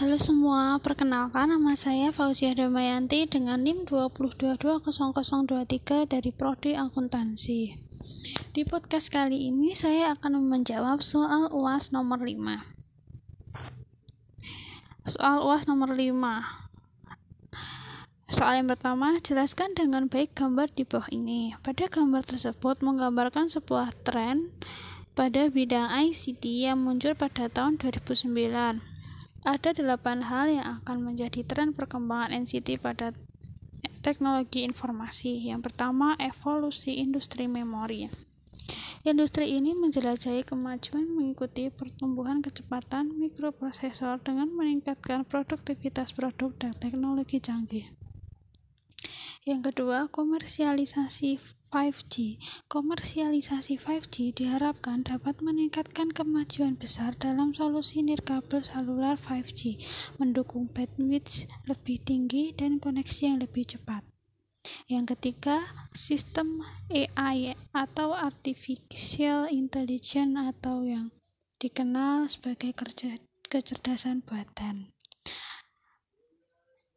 Halo semua, perkenalkan nama saya Fauzia Damayanti dengan NIM 2220023 dari Prodi Akuntansi. Di podcast kali ini saya akan menjawab soal UAS nomor 5. Soal UAS nomor 5. Soal yang pertama, jelaskan dengan baik gambar di bawah ini. Pada gambar tersebut menggambarkan sebuah tren pada bidang ICT yang muncul pada tahun 2009 ada delapan hal yang akan menjadi tren perkembangan NCT pada teknologi informasi. Yang pertama, evolusi industri memori. Industri ini menjelajahi kemajuan mengikuti pertumbuhan kecepatan mikroprosesor dengan meningkatkan produktivitas produk dan teknologi canggih. Yang kedua, komersialisasi 5G. Komersialisasi 5G diharapkan dapat meningkatkan kemajuan besar dalam solusi nirkabel seluler 5G, mendukung bandwidth lebih tinggi dan koneksi yang lebih cepat. Yang ketiga, sistem AI atau artificial intelligence atau yang dikenal sebagai kecerdasan buatan.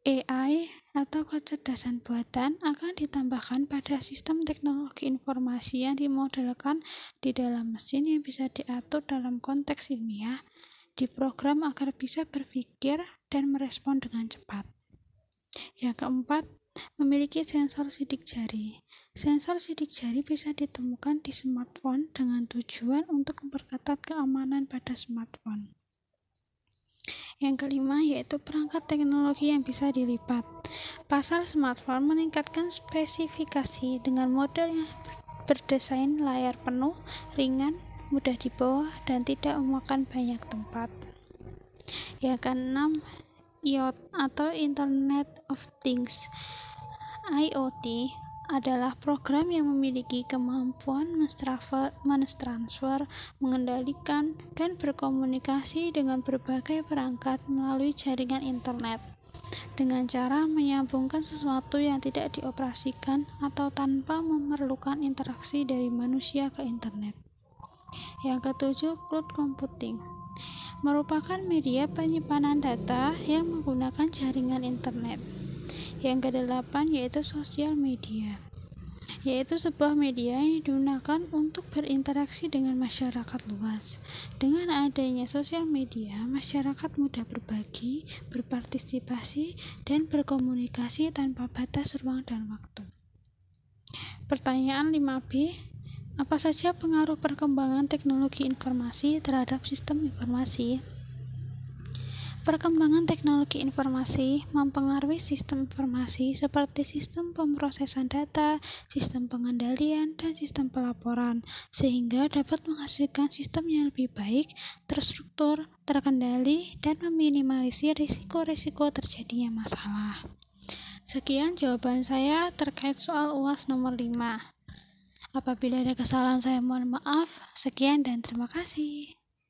AI atau kecerdasan buatan akan ditambahkan pada sistem teknologi informasi yang dimodelkan di dalam mesin yang bisa diatur dalam konteks ilmiah, diprogram agar bisa berpikir dan merespon dengan cepat. Yang keempat, memiliki sensor sidik jari. Sensor sidik jari bisa ditemukan di smartphone dengan tujuan untuk memperketat keamanan pada smartphone. Yang kelima yaitu perangkat teknologi yang bisa dilipat. Pasar smartphone meningkatkan spesifikasi dengan model yang berdesain layar penuh, ringan, mudah dibawa, dan tidak memakan banyak tempat. Yang keenam, IoT atau Internet of Things. IoT adalah program yang memiliki kemampuan mentransfer, mengendalikan, dan berkomunikasi dengan berbagai perangkat melalui jaringan internet dengan cara menyambungkan sesuatu yang tidak dioperasikan atau tanpa memerlukan interaksi dari manusia ke internet. Yang ketujuh, cloud computing merupakan media penyimpanan data yang menggunakan jaringan internet. Yang kedelapan yaitu sosial media yaitu sebuah media yang digunakan untuk berinteraksi dengan masyarakat luas. Dengan adanya sosial media, masyarakat mudah berbagi, berpartisipasi, dan berkomunikasi tanpa batas ruang dan waktu. Pertanyaan 5B, apa saja pengaruh perkembangan teknologi informasi terhadap sistem informasi? Perkembangan teknologi informasi mempengaruhi sistem informasi seperti sistem pemrosesan data, sistem pengendalian, dan sistem pelaporan, sehingga dapat menghasilkan sistem yang lebih baik, terstruktur, terkendali, dan meminimalisir risiko-risiko terjadinya masalah. Sekian jawaban saya terkait soal UAS nomor 5. Apabila ada kesalahan saya mohon maaf. Sekian dan terima kasih.